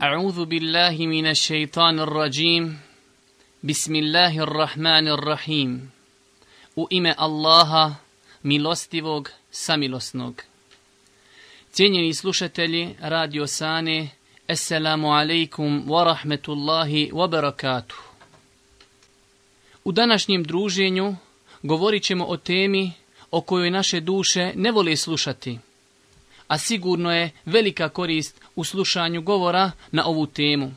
A'udhu billahi minash shaytanir rajim, bismillahir rahmanir rahim, U ime Allaha, milostivog, samilosnog. Cijenjeni slušatelji Radio Sane, Esselamu alaikum wa rahmetullahi wa barakatuh. U današnjem druženju govorit ćemo o temi o kojoj naše duše ne vole slušati – a sigurno je velika korist u slušanju govora na ovu temu.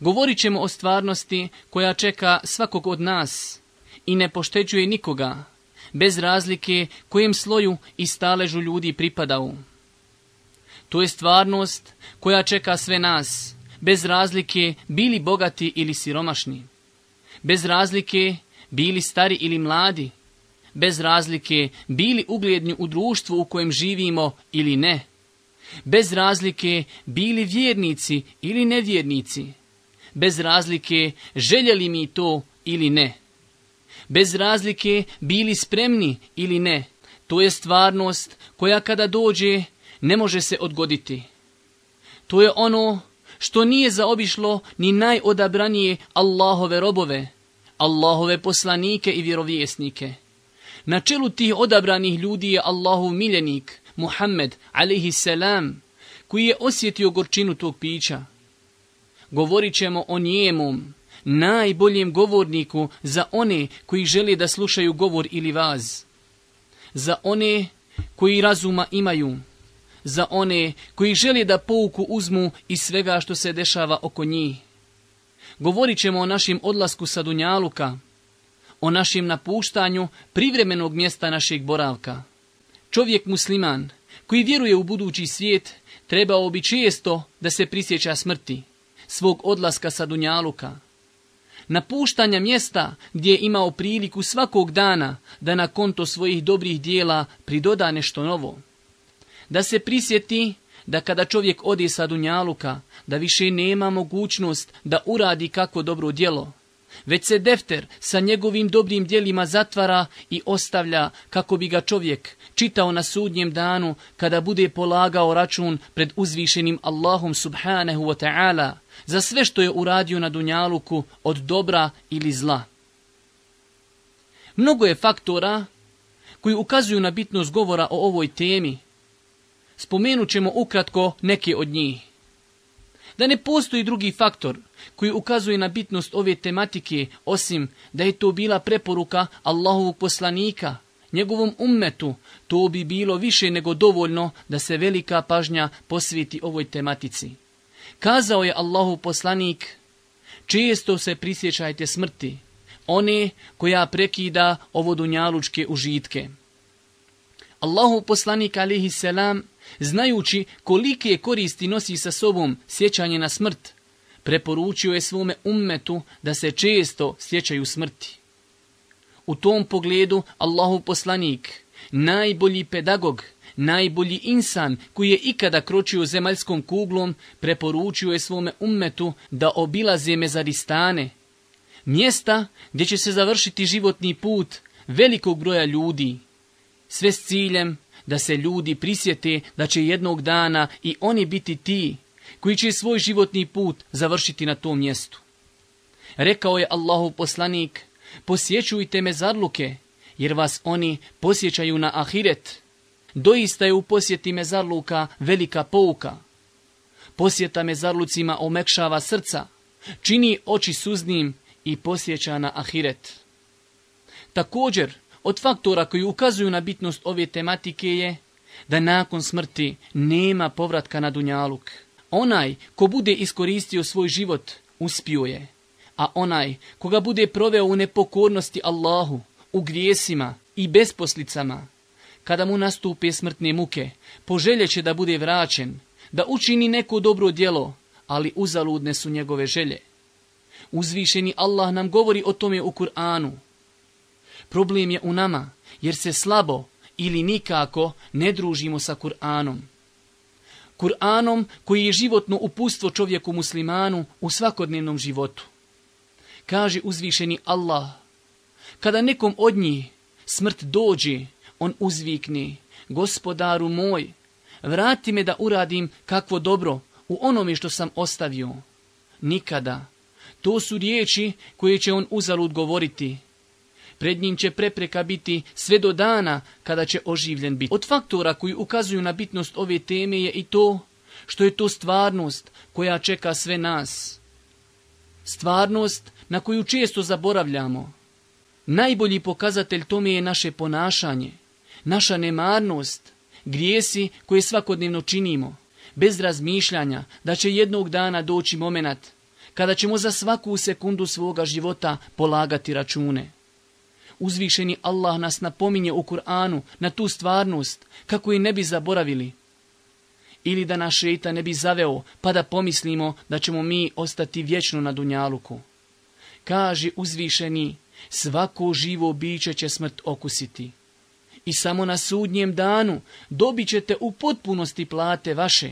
Govorit ćemo o stvarnosti koja čeka svakog od nas i ne pošteđuje nikoga, bez razlike kojem sloju i staležu ljudi pripadaju. To je stvarnost koja čeka sve nas, bez razlike bili bogati ili siromašni, bez razlike bili stari ili mladi, bez razlike bili ugledni u društvu u kojem živimo ili ne, bez razlike bili vjernici ili nevjernici, bez razlike željeli mi to ili ne, bez razlike bili spremni ili ne, to je stvarnost koja kada dođe ne može se odgoditi. To je ono što nije zaobišlo ni najodabranije Allahove robove, Allahove poslanike i vjerovjesnike. Na čelu tih odabranih ljudi je Allahu miljenik, Muhammed, koji je osjetio gorčinu tog pića. Govorit ćemo o njemom, najboljem govorniku za one koji žele da slušaju govor ili vaz. Za one koji razuma imaju. Za one koji žele da pouku uzmu iz svega što se dešava oko njih. Govorit ćemo o našem odlasku sa Dunjaluka, o našem napuštanju privremenog mjesta našeg boravka. Čovjek musliman koji vjeruje u budući svijet trebao bi često da se prisjeća smrti, svog odlaska sa Dunjaluka, napuštanja mjesta gdje je imao priliku svakog dana da na konto svojih dobrih dijela pridoda nešto novo. Da se prisjeti da kada čovjek ode sa Dunjaluka, da više nema mogućnost da uradi kako dobro djelo, već se defter sa njegovim dobrim dijelima zatvara i ostavlja kako bi ga čovjek čitao na sudnjem danu kada bude polagao račun pred uzvišenim Allahom subhanahu wa ta'ala za sve što je uradio na Dunjaluku od dobra ili zla. Mnogo je faktora koji ukazuju na bitnost govora o ovoj temi. Spomenut ćemo ukratko neke od njih da ne postoji drugi faktor koji ukazuje na bitnost ove tematike, osim da je to bila preporuka Allahovog poslanika, njegovom ummetu, to bi bilo više nego dovoljno da se velika pažnja posveti ovoj tematici. Kazao je Allahov poslanik, često se prisjećajte smrti, one koja prekida ovo dunjalučke užitke. Allahov poslanik alihi selam Znajući kolike je koristi nosi sa sobom sjećanje na smrt, preporučio je svome ummetu da se često sjećaju smrti. U tom pogledu Allahu poslanik, najbolji pedagog, najbolji insan koji je ikada kročio zemaljskom kuglom, preporučio je svome ummetu da obilaze mezaristane, mjesta gdje će se završiti životni put velikog broja ljudi, sve s ciljem da se ljudi prisjete da će jednog dana i oni biti ti koji će svoj životni put završiti na tom mjestu. Rekao je Allahu poslanik, posjećujte me zarluke, jer vas oni posjećaju na ahiret. Doista je u posjeti mezarluka velika pouka. Posjeta mezarlucima omekšava srca, čini oči suznim i posjeća na ahiret. Također, od faktora koji ukazuju na bitnost ove tematike je da nakon smrti nema povratka na Dunjaluk. Onaj ko bude iskoristio svoj život uspio je, a onaj koga bude proveo u nepokornosti Allahu, u grijesima i besposlicama, kada mu nastupe smrtne muke, će da bude vraćen, da učini neko dobro djelo, ali uzaludne su njegove želje. Uzvišeni Allah nam govori o tome u Kur'anu, Problem je u nama, jer se slabo ili nikako ne družimo sa Kur'anom. Kur'anom koji je životno upustvo čovjeku muslimanu u svakodnevnom životu. Kaže uzvišeni Allah, kada nekom od njih smrt dođe, on uzvikne, gospodaru moj, vrati me da uradim kakvo dobro u onome što sam ostavio. Nikada. To su riječi koje će on uzalud govoriti, Pred njim će prepreka biti sve do dana kada će oživljen biti. Od faktora koji ukazuju na bitnost ove teme je i to što je to stvarnost koja čeka sve nas. Stvarnost na koju često zaboravljamo. Najbolji pokazatelj tome je naše ponašanje, naša nemarnost, grijesi koje svakodnevno činimo, bez razmišljanja da će jednog dana doći moment kada ćemo za svaku sekundu svoga života polagati račune uzvišeni Allah nas napominje u Kur'anu na tu stvarnost kako i ne bi zaboravili. Ili da naš šeita ne bi zaveo pa da pomislimo da ćemo mi ostati vječno na Dunjaluku. Kaže uzvišeni, svako živo biće će smrt okusiti. I samo na sudnjem danu dobit ćete u potpunosti plate vaše.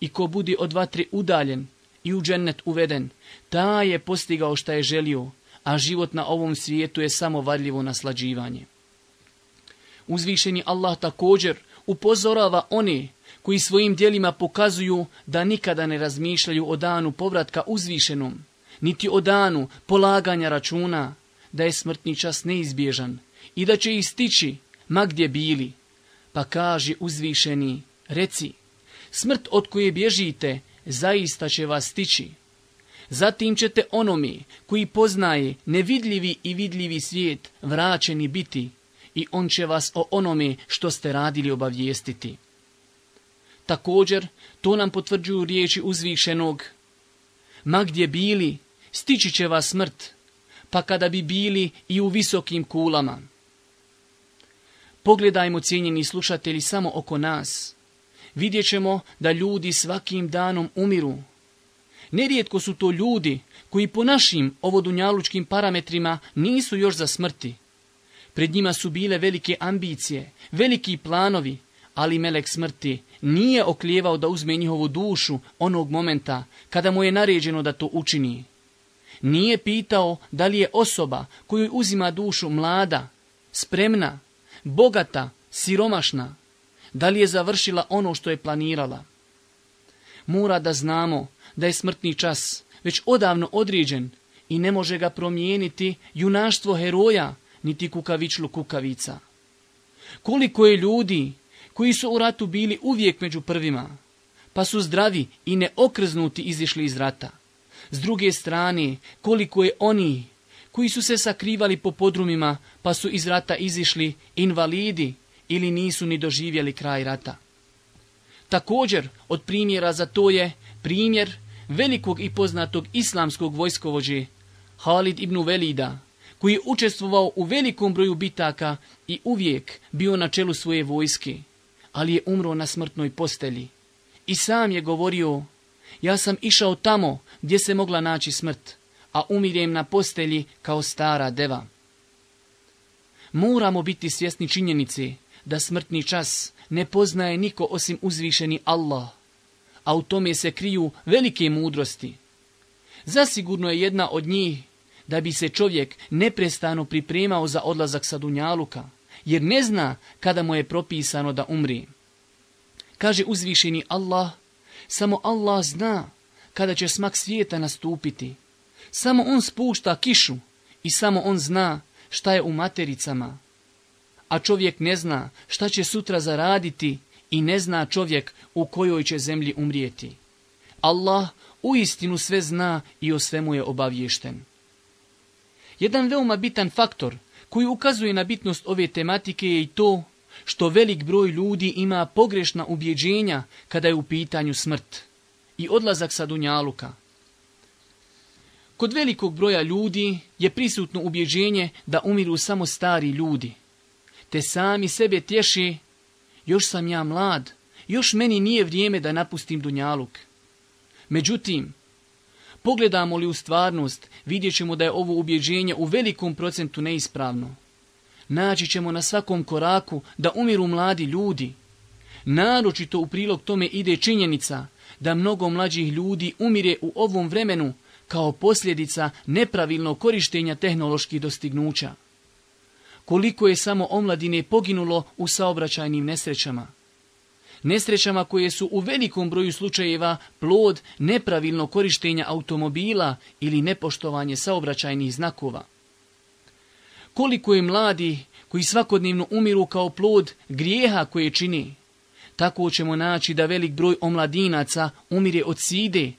I ko budi od vatri udaljen i u džennet uveden, ta je postigao šta je želio a život na ovom svijetu je samo varljivo naslađivanje. Uzvišeni Allah također upozorava one koji svojim dijelima pokazuju da nikada ne razmišljaju o danu povratka uzvišenom, niti o danu polaganja računa, da je smrtni čas neizbježan i da će ih stići, ma gdje bili. Pa kaže uzvišeni, reci, smrt od koje bježite zaista će vas stići. Zatim ćete onome koji poznaje nevidljivi i vidljivi svijet vraćeni biti i on će vas o onome što ste radili obavijestiti. Također, to nam potvrđuju riječi uzvišenog. Ma gdje bili, stići će vas smrt, pa kada bi bili i u visokim kulama. Pogledajmo, cijenjeni slušatelji, samo oko nas. Vidjet ćemo da ljudi svakim danom umiru, Nerijetko su to ljudi koji po našim ovodunjalučkim parametrima nisu još za smrti. Pred njima su bile velike ambicije, veliki planovi, ali melek smrti nije oklijevao da uzme njihovu dušu onog momenta kada mu je naređeno da to učini. Nije pitao da li je osoba koju uzima dušu mlada, spremna, bogata, siromašna, da li je završila ono što je planirala. Mora da znamo da je smrtni čas već odavno određen i ne može ga promijeniti junaštvo heroja niti kukavičlu kukavica. Koliko je ljudi koji su u ratu bili uvijek među prvima, pa su zdravi i neokrznuti izišli iz rata. S druge strane, koliko je oni koji su se sakrivali po podrumima, pa su iz rata izišli invalidi ili nisu ni doživjeli kraj rata. Također, od primjera za to je primjer velikog i poznatog islamskog vojskovođe Halid ibn Velida, koji je učestvovao u velikom broju bitaka i uvijek bio na čelu svoje vojske, ali je umro na smrtnoj postelji. I sam je govorio, ja sam išao tamo gdje se mogla naći smrt, a umirem na postelji kao stara deva. Moramo biti svjesni činjenici da smrtni čas ne poznaje niko osim uzvišeni Allah, a u tome se kriju velike mudrosti. Zasigurno je jedna od njih da bi se čovjek neprestano pripremao za odlazak sa Dunjaluka, jer ne zna kada mu je propisano da umri. Kaže uzvišeni Allah, samo Allah zna kada će smak svijeta nastupiti. Samo On spušta kišu i samo On zna šta je u matericama. A čovjek ne zna šta će sutra zaraditi i ne zna čovjek u kojoj će zemlji umrijeti. Allah u istinu sve zna i o svemu je obaviješten. Jedan veoma bitan faktor koji ukazuje na bitnost ove tematike je i to što velik broj ljudi ima pogrešna ubjeđenja kada je u pitanju smrt i odlazak sa Dunjaluka. Kod velikog broja ljudi je prisutno ubjeđenje da umiru samo stari ljudi, te sami sebe tješi još sam ja mlad, još meni nije vrijeme da napustim Dunjaluk. Međutim, pogledamo li u stvarnost, vidjet ćemo da je ovo ubjeđenje u velikom procentu neispravno. Naći ćemo na svakom koraku da umiru mladi ljudi. Naročito u prilog tome ide činjenica da mnogo mlađih ljudi umire u ovom vremenu kao posljedica nepravilnog korištenja tehnoloških dostignuća koliko je samo omladine poginulo u saobraćajnim nesrećama. Nesrećama koje su u velikom broju slučajeva plod nepravilno korištenja automobila ili nepoštovanje saobraćajnih znakova. Koliko je mladi koji svakodnevno umiru kao plod grijeha koje čini, tako ćemo naći da velik broj omladinaca umire od side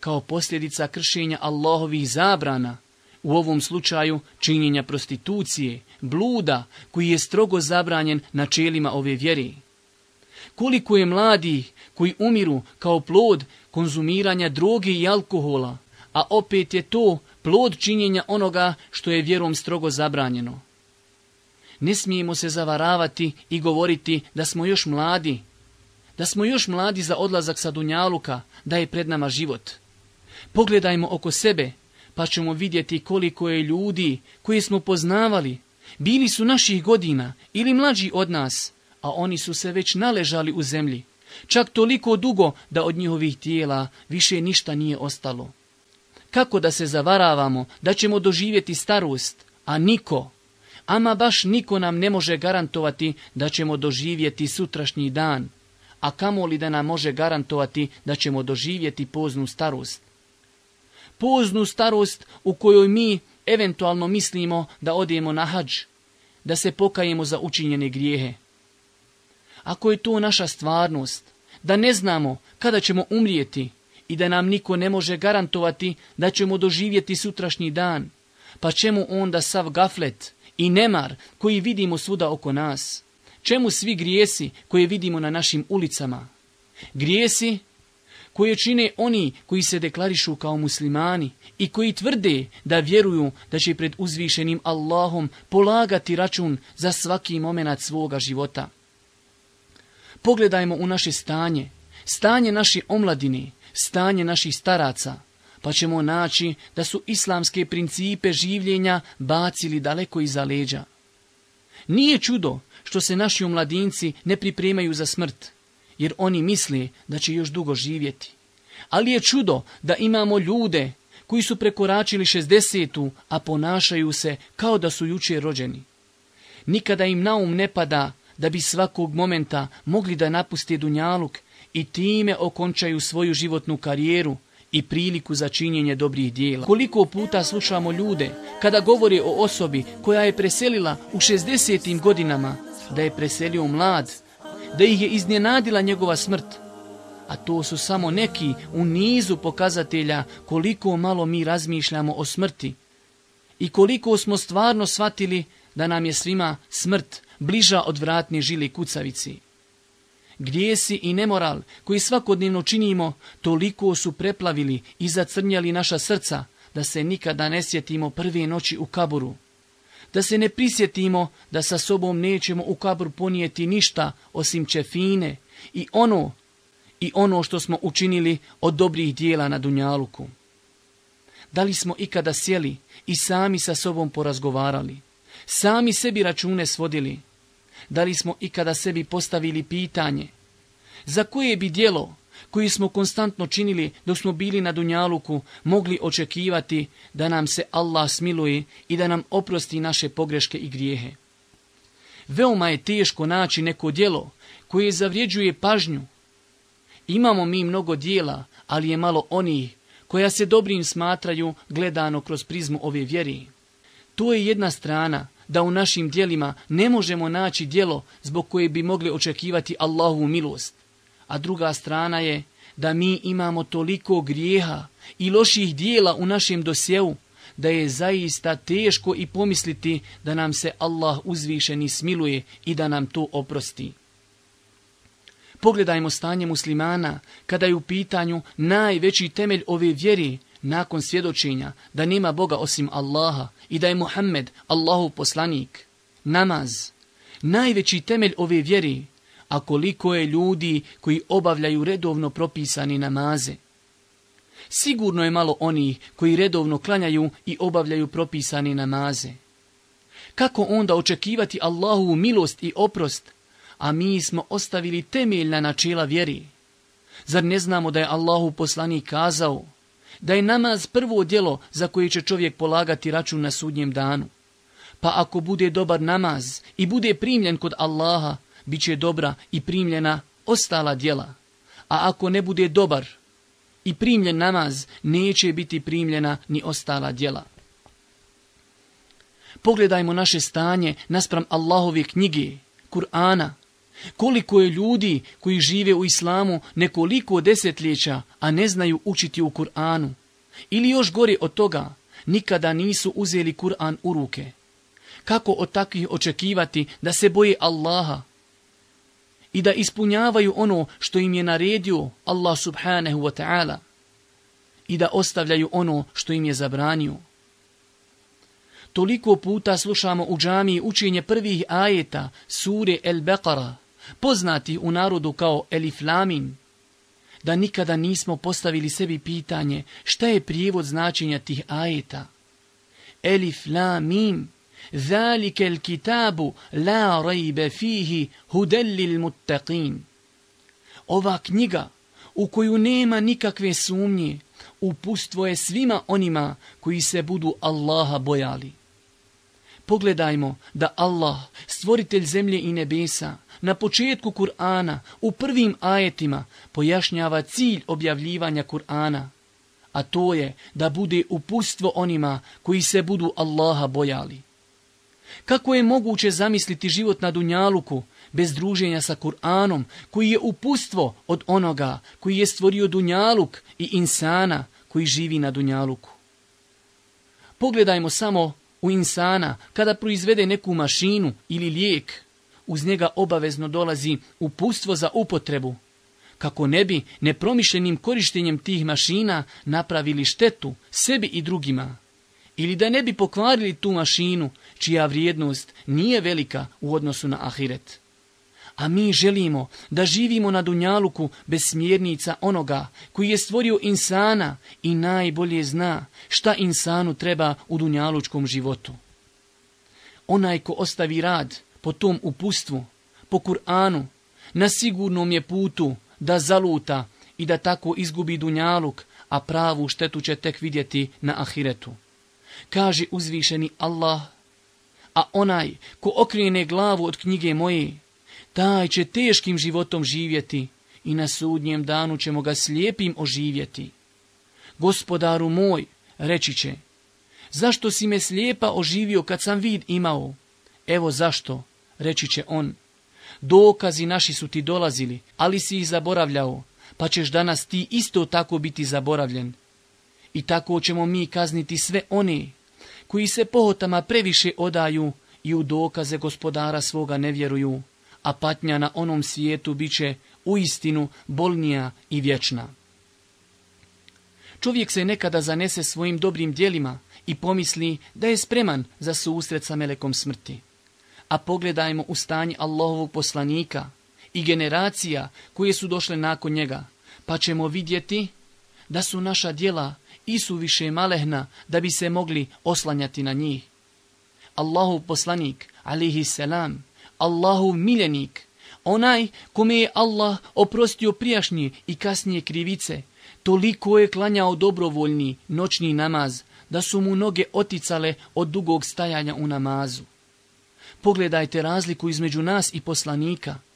kao posljedica kršenja Allahovih zabrana – u ovom slučaju činjenja prostitucije, bluda, koji je strogo zabranjen načelima ove vjere. Koliko je mladih koji umiru kao plod konzumiranja droge i alkohola, a opet je to plod činjenja onoga što je vjerom strogo zabranjeno. Ne smijemo se zavaravati i govoriti da smo još mladi, da smo još mladi za odlazak sa Dunjaluka, da je pred nama život. Pogledajmo oko sebe, pa ćemo vidjeti koliko je ljudi koje smo poznavali, bili su naših godina ili mlađi od nas, a oni su se već naležali u zemlji, čak toliko dugo da od njihovih tijela više ništa nije ostalo. Kako da se zavaravamo da ćemo doživjeti starost, a niko, ama baš niko nam ne može garantovati da ćemo doživjeti sutrašnji dan, a li da nam može garantovati da ćemo doživjeti poznu starost poznu starost u kojoj mi eventualno mislimo da odemo na hađ, da se pokajemo za učinjene grijehe. Ako je to naša stvarnost, da ne znamo kada ćemo umrijeti i da nam niko ne može garantovati da ćemo doživjeti sutrašnji dan, pa čemu onda sav gaflet i nemar koji vidimo svuda oko nas? Čemu svi grijesi koje vidimo na našim ulicama? Grijesi koje čine oni koji se deklarišu kao muslimani i koji tvrde da vjeruju da će pred uzvišenim Allahom polagati račun za svaki moment svoga života. Pogledajmo u naše stanje, stanje naše omladine, stanje naših staraca, pa ćemo naći da su islamske principe življenja bacili daleko iza leđa. Nije čudo što se naši omladinci ne pripremaju za smrt, jer oni misle da će još dugo živjeti. Ali je čudo da imamo ljude koji su prekoračili 60 a ponašaju se kao da su jučer rođeni. Nikada im naum ne pada da bi svakog momenta mogli da napuste Dunjaluk i time okončaju svoju životnu karijeru i priliku za činjenje dobrih dijela. Koliko puta slušamo ljude kada govori o osobi koja je preselila u 60. godinama, da je preselio mlad, da ih je iznenadila njegova smrt. A to su samo neki u nizu pokazatelja koliko malo mi razmišljamo o smrti i koliko smo stvarno shvatili da nam je svima smrt bliža od vratne žili kucavici. Grijesi i nemoral koji svakodnevno činimo toliko su preplavili i zacrnjali naša srca da se nikada ne sjetimo prve noći u kaburu da se ne prisjetimo da sa sobom nećemo u kabru ponijeti ništa osim čefine i ono i ono što smo učinili od dobrih dijela na Dunjaluku. Da li smo ikada sjeli i sami sa sobom porazgovarali, sami sebi račune svodili, da li smo ikada sebi postavili pitanje za koje bi dijelo koji smo konstantno činili dok smo bili na Dunjaluku, mogli očekivati da nam se Allah smiluje i da nam oprosti naše pogreške i grijehe. Veoma je teško naći neko djelo koje zavrjeđuje pažnju. Imamo mi mnogo dijela, ali je malo onih koja se dobrim smatraju gledano kroz prizmu ove vjeri. To je jedna strana da u našim dijelima ne možemo naći djelo zbog koje bi mogli očekivati Allahu milost a druga strana je da mi imamo toliko grijeha i loših dijela u našem dosjeu, da je zaista teško i pomisliti da nam se Allah uzvišeni smiluje i da nam to oprosti. Pogledajmo stanje muslimana kada je u pitanju najveći temelj ove vjeri nakon svjedočenja da nema Boga osim Allaha i da je Muhammed Allahu poslanik. Namaz, najveći temelj ove vjeri, a koliko je ljudi koji obavljaju redovno propisani namaze. Sigurno je malo onih koji redovno klanjaju i obavljaju propisani namaze. Kako onda očekivati Allahovu milost i oprost, a mi smo ostavili temeljna načela vjeri? Zar ne znamo da je Allahu poslanik kazao da je namaz prvo djelo za koje će čovjek polagati račun na sudnjem danu? Pa ako bude dobar namaz i bude primljen kod Allaha, bit će dobra i primljena ostala djela, a ako ne bude dobar i primljen namaz, neće biti primljena ni ostala djela. Pogledajmo naše stanje naspram Allahove knjige, Kur'ana. Koliko je ljudi koji žive u islamu nekoliko desetljeća, a ne znaju učiti u Kur'anu. Ili još gore od toga, nikada nisu uzeli Kur'an u ruke. Kako od takvih očekivati da se boje Allaha, i da ispunjavaju ono što im je naredio Allah subhanahu wa ta'ala i da ostavljaju ono što im je zabranio. Toliko puta slušamo u džamiji učenje prvih ajeta sure El Beqara, poznati u narodu kao Elif Lamin, da nikada nismo postavili sebi pitanje šta je prijevod značenja tih ajeta. Elif Lamin. ذلك الكتاب لا ريب فيه هُدَلِّ الْمُتَّقِينَ Ova knjiga u koju nema nikakve sumnje upustvo je svima onima koji se budu Allaha bojali. Pogledajmo da Allah, stvoritelj zemlje i nebesa, na početku Kur'ana, u prvim ajetima, pojašnjava cilj objavljivanja Kur'ana, a to je da bude upustvo onima koji se budu Allaha bojali. Kako je moguće zamisliti život na Dunjaluku bez druženja sa Kur'anom, koji je upustvo od onoga koji je stvorio Dunjaluk i insana koji živi na Dunjaluku? Pogledajmo samo u insana kada proizvede neku mašinu ili lijek, uz njega obavezno dolazi upustvo za upotrebu, kako ne bi nepromišljenim korištenjem tih mašina napravili štetu sebi i drugima ili da ne bi pokvarili tu mašinu čija vrijednost nije velika u odnosu na ahiret. A mi želimo da živimo na dunjaluku bez smjernica onoga koji je stvorio insana i najbolje zna šta insanu treba u dunjalučkom životu. Onaj ko ostavi rad po tom upustvu, po Kur'anu, na sigurnom je putu da zaluta i da tako izgubi dunjaluk, a pravu štetu će tek vidjeti na ahiretu. Kaže uzvišeni Allah, a onaj ko okrene glavu od knjige moje, taj će teškim životom živjeti i na sudnjem danu ćemo ga slijepim oživjeti. Gospodaru moj, reći će, zašto si me slijepa oživio kad sam vid imao? Evo zašto, reći će on. Dokazi naši su ti dolazili, ali si ih zaboravljao, pa ćeš danas ti isto tako biti zaboravljen. I tako ćemo mi kazniti sve one koji se pohotama previše odaju i u dokaze gospodara svoga ne vjeruju, a patnja na onom svijetu bit će uistinu bolnija i vječna. Čovjek se nekada zanese svojim dobrim dijelima i pomisli da je spreman za susret sa melekom smrti. A pogledajmo u stanje Allahovog poslanika i generacija koje su došle nakon njega, pa ćemo vidjeti da su naša dijela više malehna da bi se mogli oslanjati na njih. Allahu poslanik, alihi selam, Allahu miljenik, onaj kome je Allah oprostio prijašnje i kasnije krivice, toliko je klanjao dobrovoljni noćni namaz, da su mu noge oticale od dugog stajanja u namazu. Pogledajte razliku između nas i poslanika –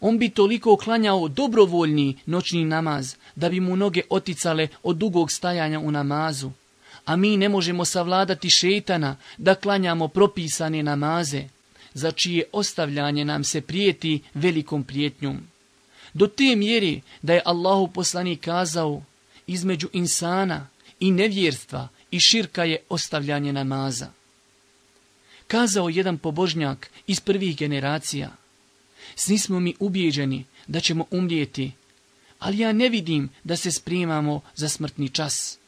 on bi toliko klanjao dobrovoljni noćni namaz, da bi mu noge oticale od dugog stajanja u namazu. A mi ne možemo savladati šetana da klanjamo propisane namaze, za čije ostavljanje nam se prijeti velikom prijetnjom. Do te mjeri da je Allahu poslani kazao, između insana i nevjerstva i širka je ostavljanje namaza. Kazao jedan pobožnjak iz prvih generacija – svi smo mi ubijeđeni da ćemo umrijeti, ali ja ne vidim da se spremamo za smrtni čas.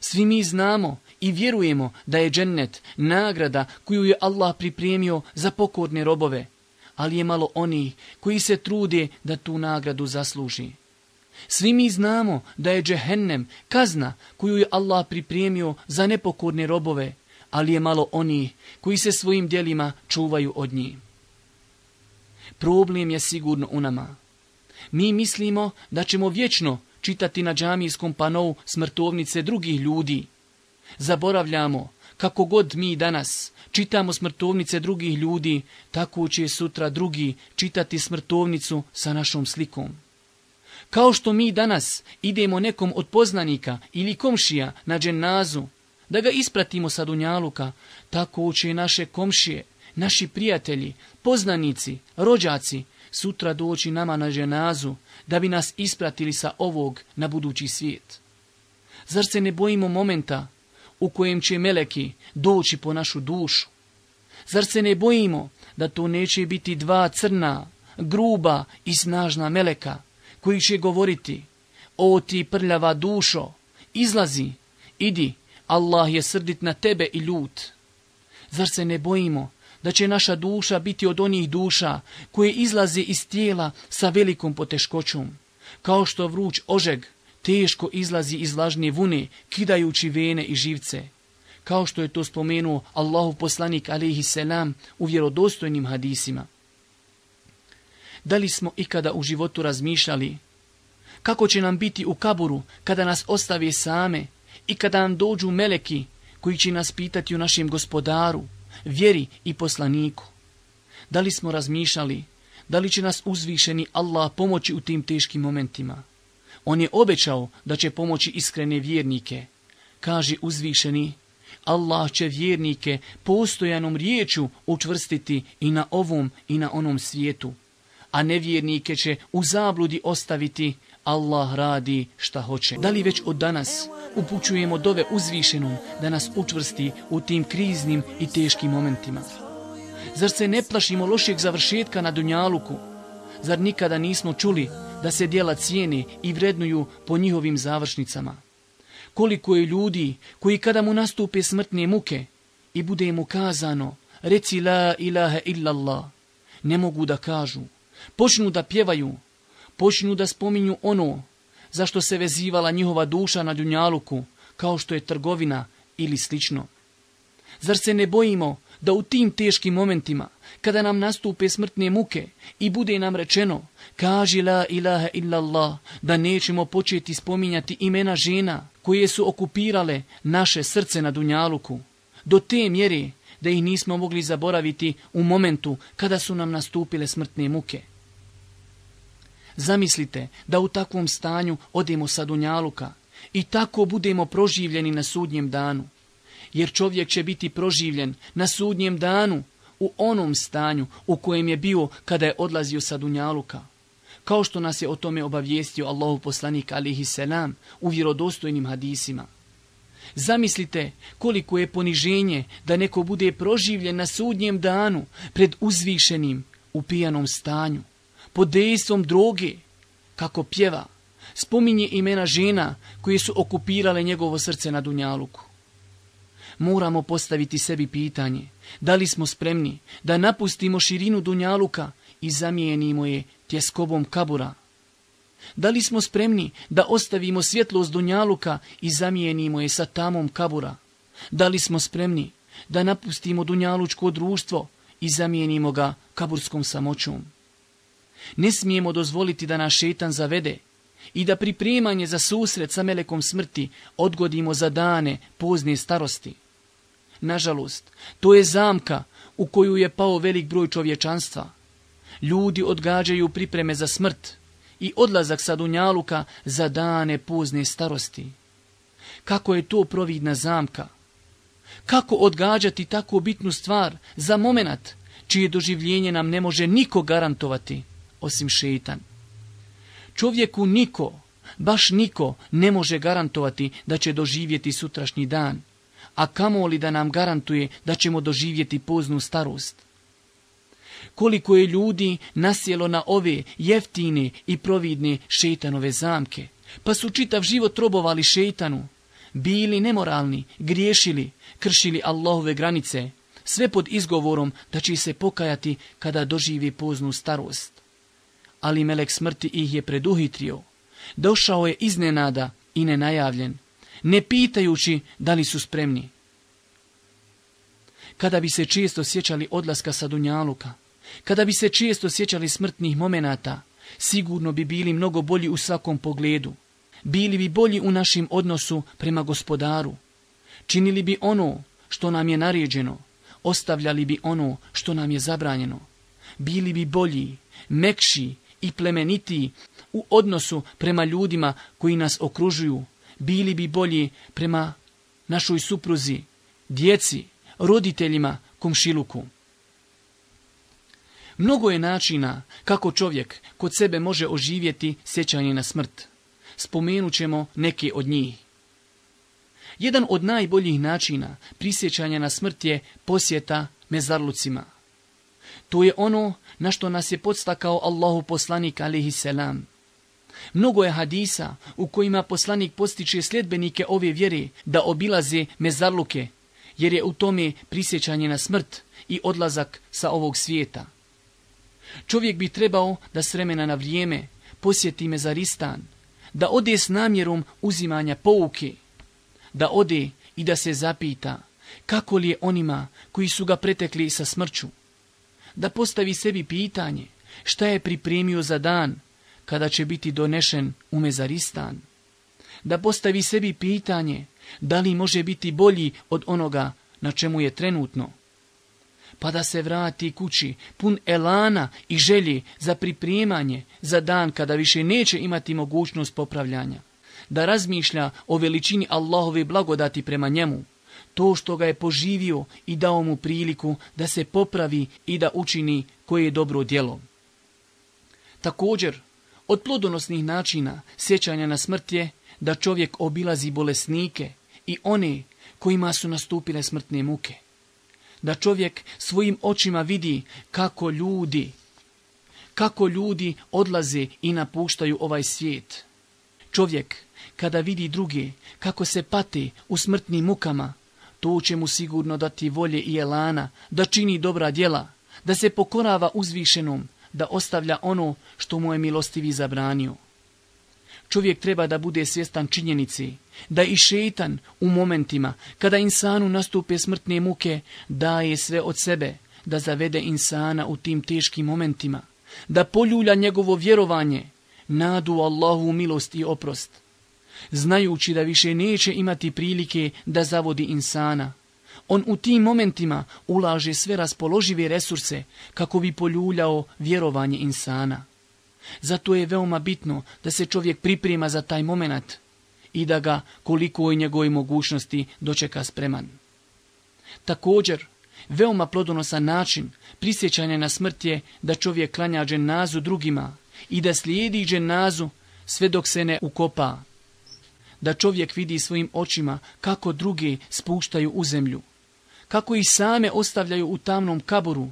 Svi mi znamo i vjerujemo da je džennet nagrada koju je Allah pripremio za pokorne robove, ali je malo onih koji se trude da tu nagradu zasluži. Svi mi znamo da je džehennem kazna koju je Allah pripremio za nepokorne robove, ali je malo onih koji se svojim djelima čuvaju od njih. Problem je sigurno u nama. Mi mislimo da ćemo vječno čitati na džamijskom panovu smrtovnice drugih ljudi. Zaboravljamo, kako god mi danas čitamo smrtovnice drugih ljudi, tako će sutra drugi čitati smrtovnicu sa našom slikom. Kao što mi danas idemo nekom od poznanika ili komšija na dženazu, da ga ispratimo sa Dunjaluka, tako će naše komšije naši prijatelji, poznanici, rođaci, sutra doći nama na ženazu, da bi nas ispratili sa ovog na budući svijet. Zar se ne bojimo momenta u kojem će meleki doći po našu dušu? Zar se ne bojimo da to neće biti dva crna, gruba i snažna meleka, koji će govoriti, o ti prljava dušo, izlazi, idi, Allah je srdit na tebe i ljut. Zar se ne bojimo da će naša duša biti od onih duša koje izlaze iz tijela sa velikom poteškoćom. Kao što vruć ožeg teško izlazi iz lažne vune, kidajući vene i živce. Kao što je to spomenuo Allahu poslanik alaihi selam u vjerodostojnim hadisima. Da li smo ikada u životu razmišljali kako će nam biti u kaburu kada nas ostave same i kada nam dođu meleki koji će nas pitati u našem gospodaru, vjeri i poslaniku? Da li smo razmišljali, da li će nas uzvišeni Allah pomoći u tim teškim momentima? On je obećao da će pomoći iskrene vjernike. Kaže uzvišeni, Allah će vjernike postojanom riječu učvrstiti i na ovom i na onom svijetu, a nevjernike će u zabludi ostaviti Allah radi šta hoće. Da li već od danas upućujemo dove uzvišenom da nas učvrsti u tim kriznim i teškim momentima? Zar se ne plašimo lošeg završetka na Dunjaluku? Zar nikada nismo čuli da se djela cijene i vrednuju po njihovim završnicama? Koliko je ljudi koji kada mu nastupe smrtne muke i bude mu kazano reci la ilaha illallah ne mogu da kažu, počnu da pjevaju počinju da spominju ono zašto se vezivala njihova duša na Dunjaluku, kao što je trgovina ili slično. Zar se ne bojimo da u tim teškim momentima, kada nam nastupe smrtne muke i bude nam rečeno, kaži la ilaha illallah, da nećemo početi spominjati imena žena koje su okupirale naše srce na Dunjaluku, do te mjere da ih nismo mogli zaboraviti u momentu kada su nam nastupile smrtne muke. Zamislite da u takvom stanju odemo sa Dunjaluka i tako budemo proživljeni na sudnjem danu. Jer čovjek će biti proživljen na sudnjem danu u onom stanju u kojem je bio kada je odlazio sa Dunjaluka. Kao što nas je o tome obavijestio Allahu poslanik alihi selam u vjerodostojnim hadisima. Zamislite koliko je poniženje da neko bude proživljen na sudnjem danu pred uzvišenim u pijanom stanju pod dejstvom droge, kako pjeva, spominje imena žena koje su okupirale njegovo srce na Dunjaluku. Moramo postaviti sebi pitanje, da li smo spremni da napustimo širinu Dunjaluka i zamijenimo je tjeskobom kabura. Da li smo spremni da ostavimo svjetlost Dunjaluka i zamijenimo je sa tamom kabura? Da li smo spremni da napustimo Dunjalučko društvo i zamijenimo ga kaburskom samoćom? Ne smijemo dozvoliti da nas šetan zavede i da pripremanje za susret sa melekom smrti odgodimo za dane pozne starosti. Nažalost, to je zamka u koju je pao velik broj čovječanstva. Ljudi odgađaju pripreme za smrt i odlazak sa Dunjaluka za dane pozne starosti. Kako je to providna zamka? Kako odgađati tako bitnu stvar za momenat čije doživljenje nam ne može niko garantovati? osim šeitan. Čovjeku niko, baš niko, ne može garantovati da će doživjeti sutrašnji dan, a kamoli da nam garantuje da ćemo doživjeti poznu starost. Koliko je ljudi nasjelo na ove jeftine i providne šeitanove zamke, pa su čitav život robovali šeitanu, bili nemoralni, griješili, kršili Allahove granice, sve pod izgovorom da će se pokajati kada doživi poznu starost ali melek smrti ih je preduhitrio. Došao je iznenada i nenajavljen, ne pitajući da li su spremni. Kada bi se često sjećali odlaska sa Dunjaluka, kada bi se često sjećali smrtnih momenata, sigurno bi bili mnogo bolji u svakom pogledu. Bili bi bolji u našem odnosu prema gospodaru. Činili bi ono što nam je naređeno, ostavljali bi ono što nam je zabranjeno. Bili bi bolji, mekši i plemenitiji u odnosu prema ljudima koji nas okružuju. Bili bi bolji prema našoj supruzi, djeci, roditeljima, komšiluku. Mnogo je načina kako čovjek kod sebe može oživjeti sjećanje na smrt. Spomenut ćemo neke od njih. Jedan od najboljih načina prisjećanja na smrt je posjeta mezarlucima. To je ono na što nas je podstakao Allahu poslanik alihi selam. Mnogo je hadisa u kojima poslanik postiče sljedbenike ove vjere da obilaze mezarluke, jer je u tome prisjećanje na smrt i odlazak sa ovog svijeta. Čovjek bi trebao da s vremena na vrijeme posjeti mezaristan, da ode s namjerom uzimanja pouke, da ode i da se zapita kako li je onima koji su ga pretekli sa smrću, da postavi sebi pitanje šta je pripremio za dan kada će biti donešen u mezaristan, da postavi sebi pitanje da li može biti bolji od onoga na čemu je trenutno, pa da se vrati kući pun elana i želje za pripremanje za dan kada više neće imati mogućnost popravljanja, da razmišlja o veličini Allahove blagodati prema njemu, to što ga je poživio i dao mu priliku da se popravi i da učini koje je dobro djelo. Također, od plodonosnih načina sjećanja na smrt je da čovjek obilazi bolesnike i one kojima su nastupile smrtne muke. Da čovjek svojim očima vidi kako ljudi, kako ljudi odlaze i napuštaju ovaj svijet. Čovjek kada vidi druge kako se pati u smrtnim mukama, to će mu sigurno dati volje i elana, da čini dobra djela, da se pokorava uzvišenom, da ostavlja ono što mu je milostivi zabranio. Čovjek treba da bude svjestan činjenici, da i šetan u momentima kada insanu nastupe smrtne muke daje sve od sebe, da zavede insana u tim teškim momentima, da poljulja njegovo vjerovanje, nadu Allahu milost i oprost znajući da više neće imati prilike da zavodi insana. On u tim momentima ulaže sve raspoložive resurse kako bi poljuljao vjerovanje insana. Zato je veoma bitno da se čovjek priprema za taj moment i da ga koliko je njegove mogućnosti dočeka spreman. Također, veoma plodonosan način prisjećanja na smrt je da čovjek klanja dženazu drugima i da slijedi dženazu sve dok se ne ukopa, da čovjek vidi svojim očima kako drugi spuštaju u zemlju, kako i same ostavljaju u tamnom kaburu,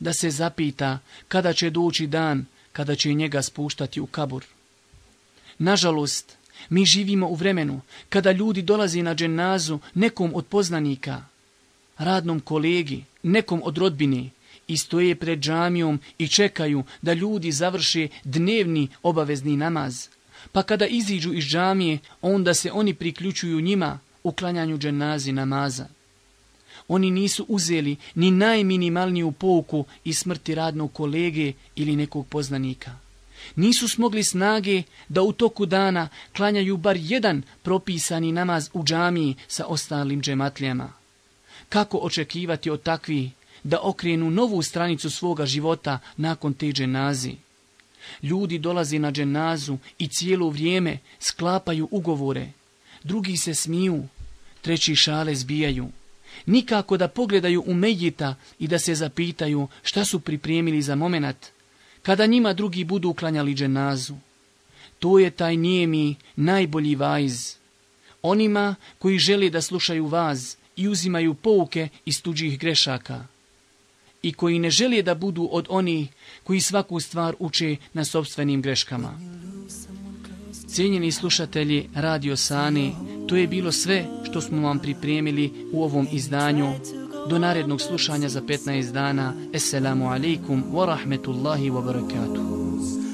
da se zapita kada će doći dan kada će njega spuštati u kabur. Nažalost, mi živimo u vremenu kada ljudi dolazi na dženazu nekom od poznanika, radnom kolegi, nekom od rodbine i stoje pred džamijom i čekaju da ljudi završe dnevni obavezni namaz – pa kada iziđu iz džamije, onda se oni priključuju njima u klanjanju dženazi namaza. Oni nisu uzeli ni najminimalniju pouku i smrti radnog kolege ili nekog poznanika. Nisu smogli snage da u toku dana klanjaju bar jedan propisani namaz u džamiji sa ostalim džematljama. Kako očekivati od takvih da okrenu novu stranicu svoga života nakon te dženazi? Ljudi dolazi na dženazu i cijelo vrijeme sklapaju ugovore. Drugi se smiju, treći šale zbijaju. Nikako da pogledaju u medjita i da se zapitaju šta su pripremili za momenat, kada njima drugi budu uklanjali dženazu. To je taj nijemi najbolji vajz. Onima koji žele da slušaju vas i uzimaju pouke iz tuđih grešaka i koji ne žele da budu od onih koji svaku stvar uče na sobstvenim greškama. Cijenjeni slušatelji Radio Sani, to je bilo sve što smo vam pripremili u ovom izdanju. Do narednog slušanja za 15 dana. Esselamu alaikum wa rahmetullahi wa barakatuh.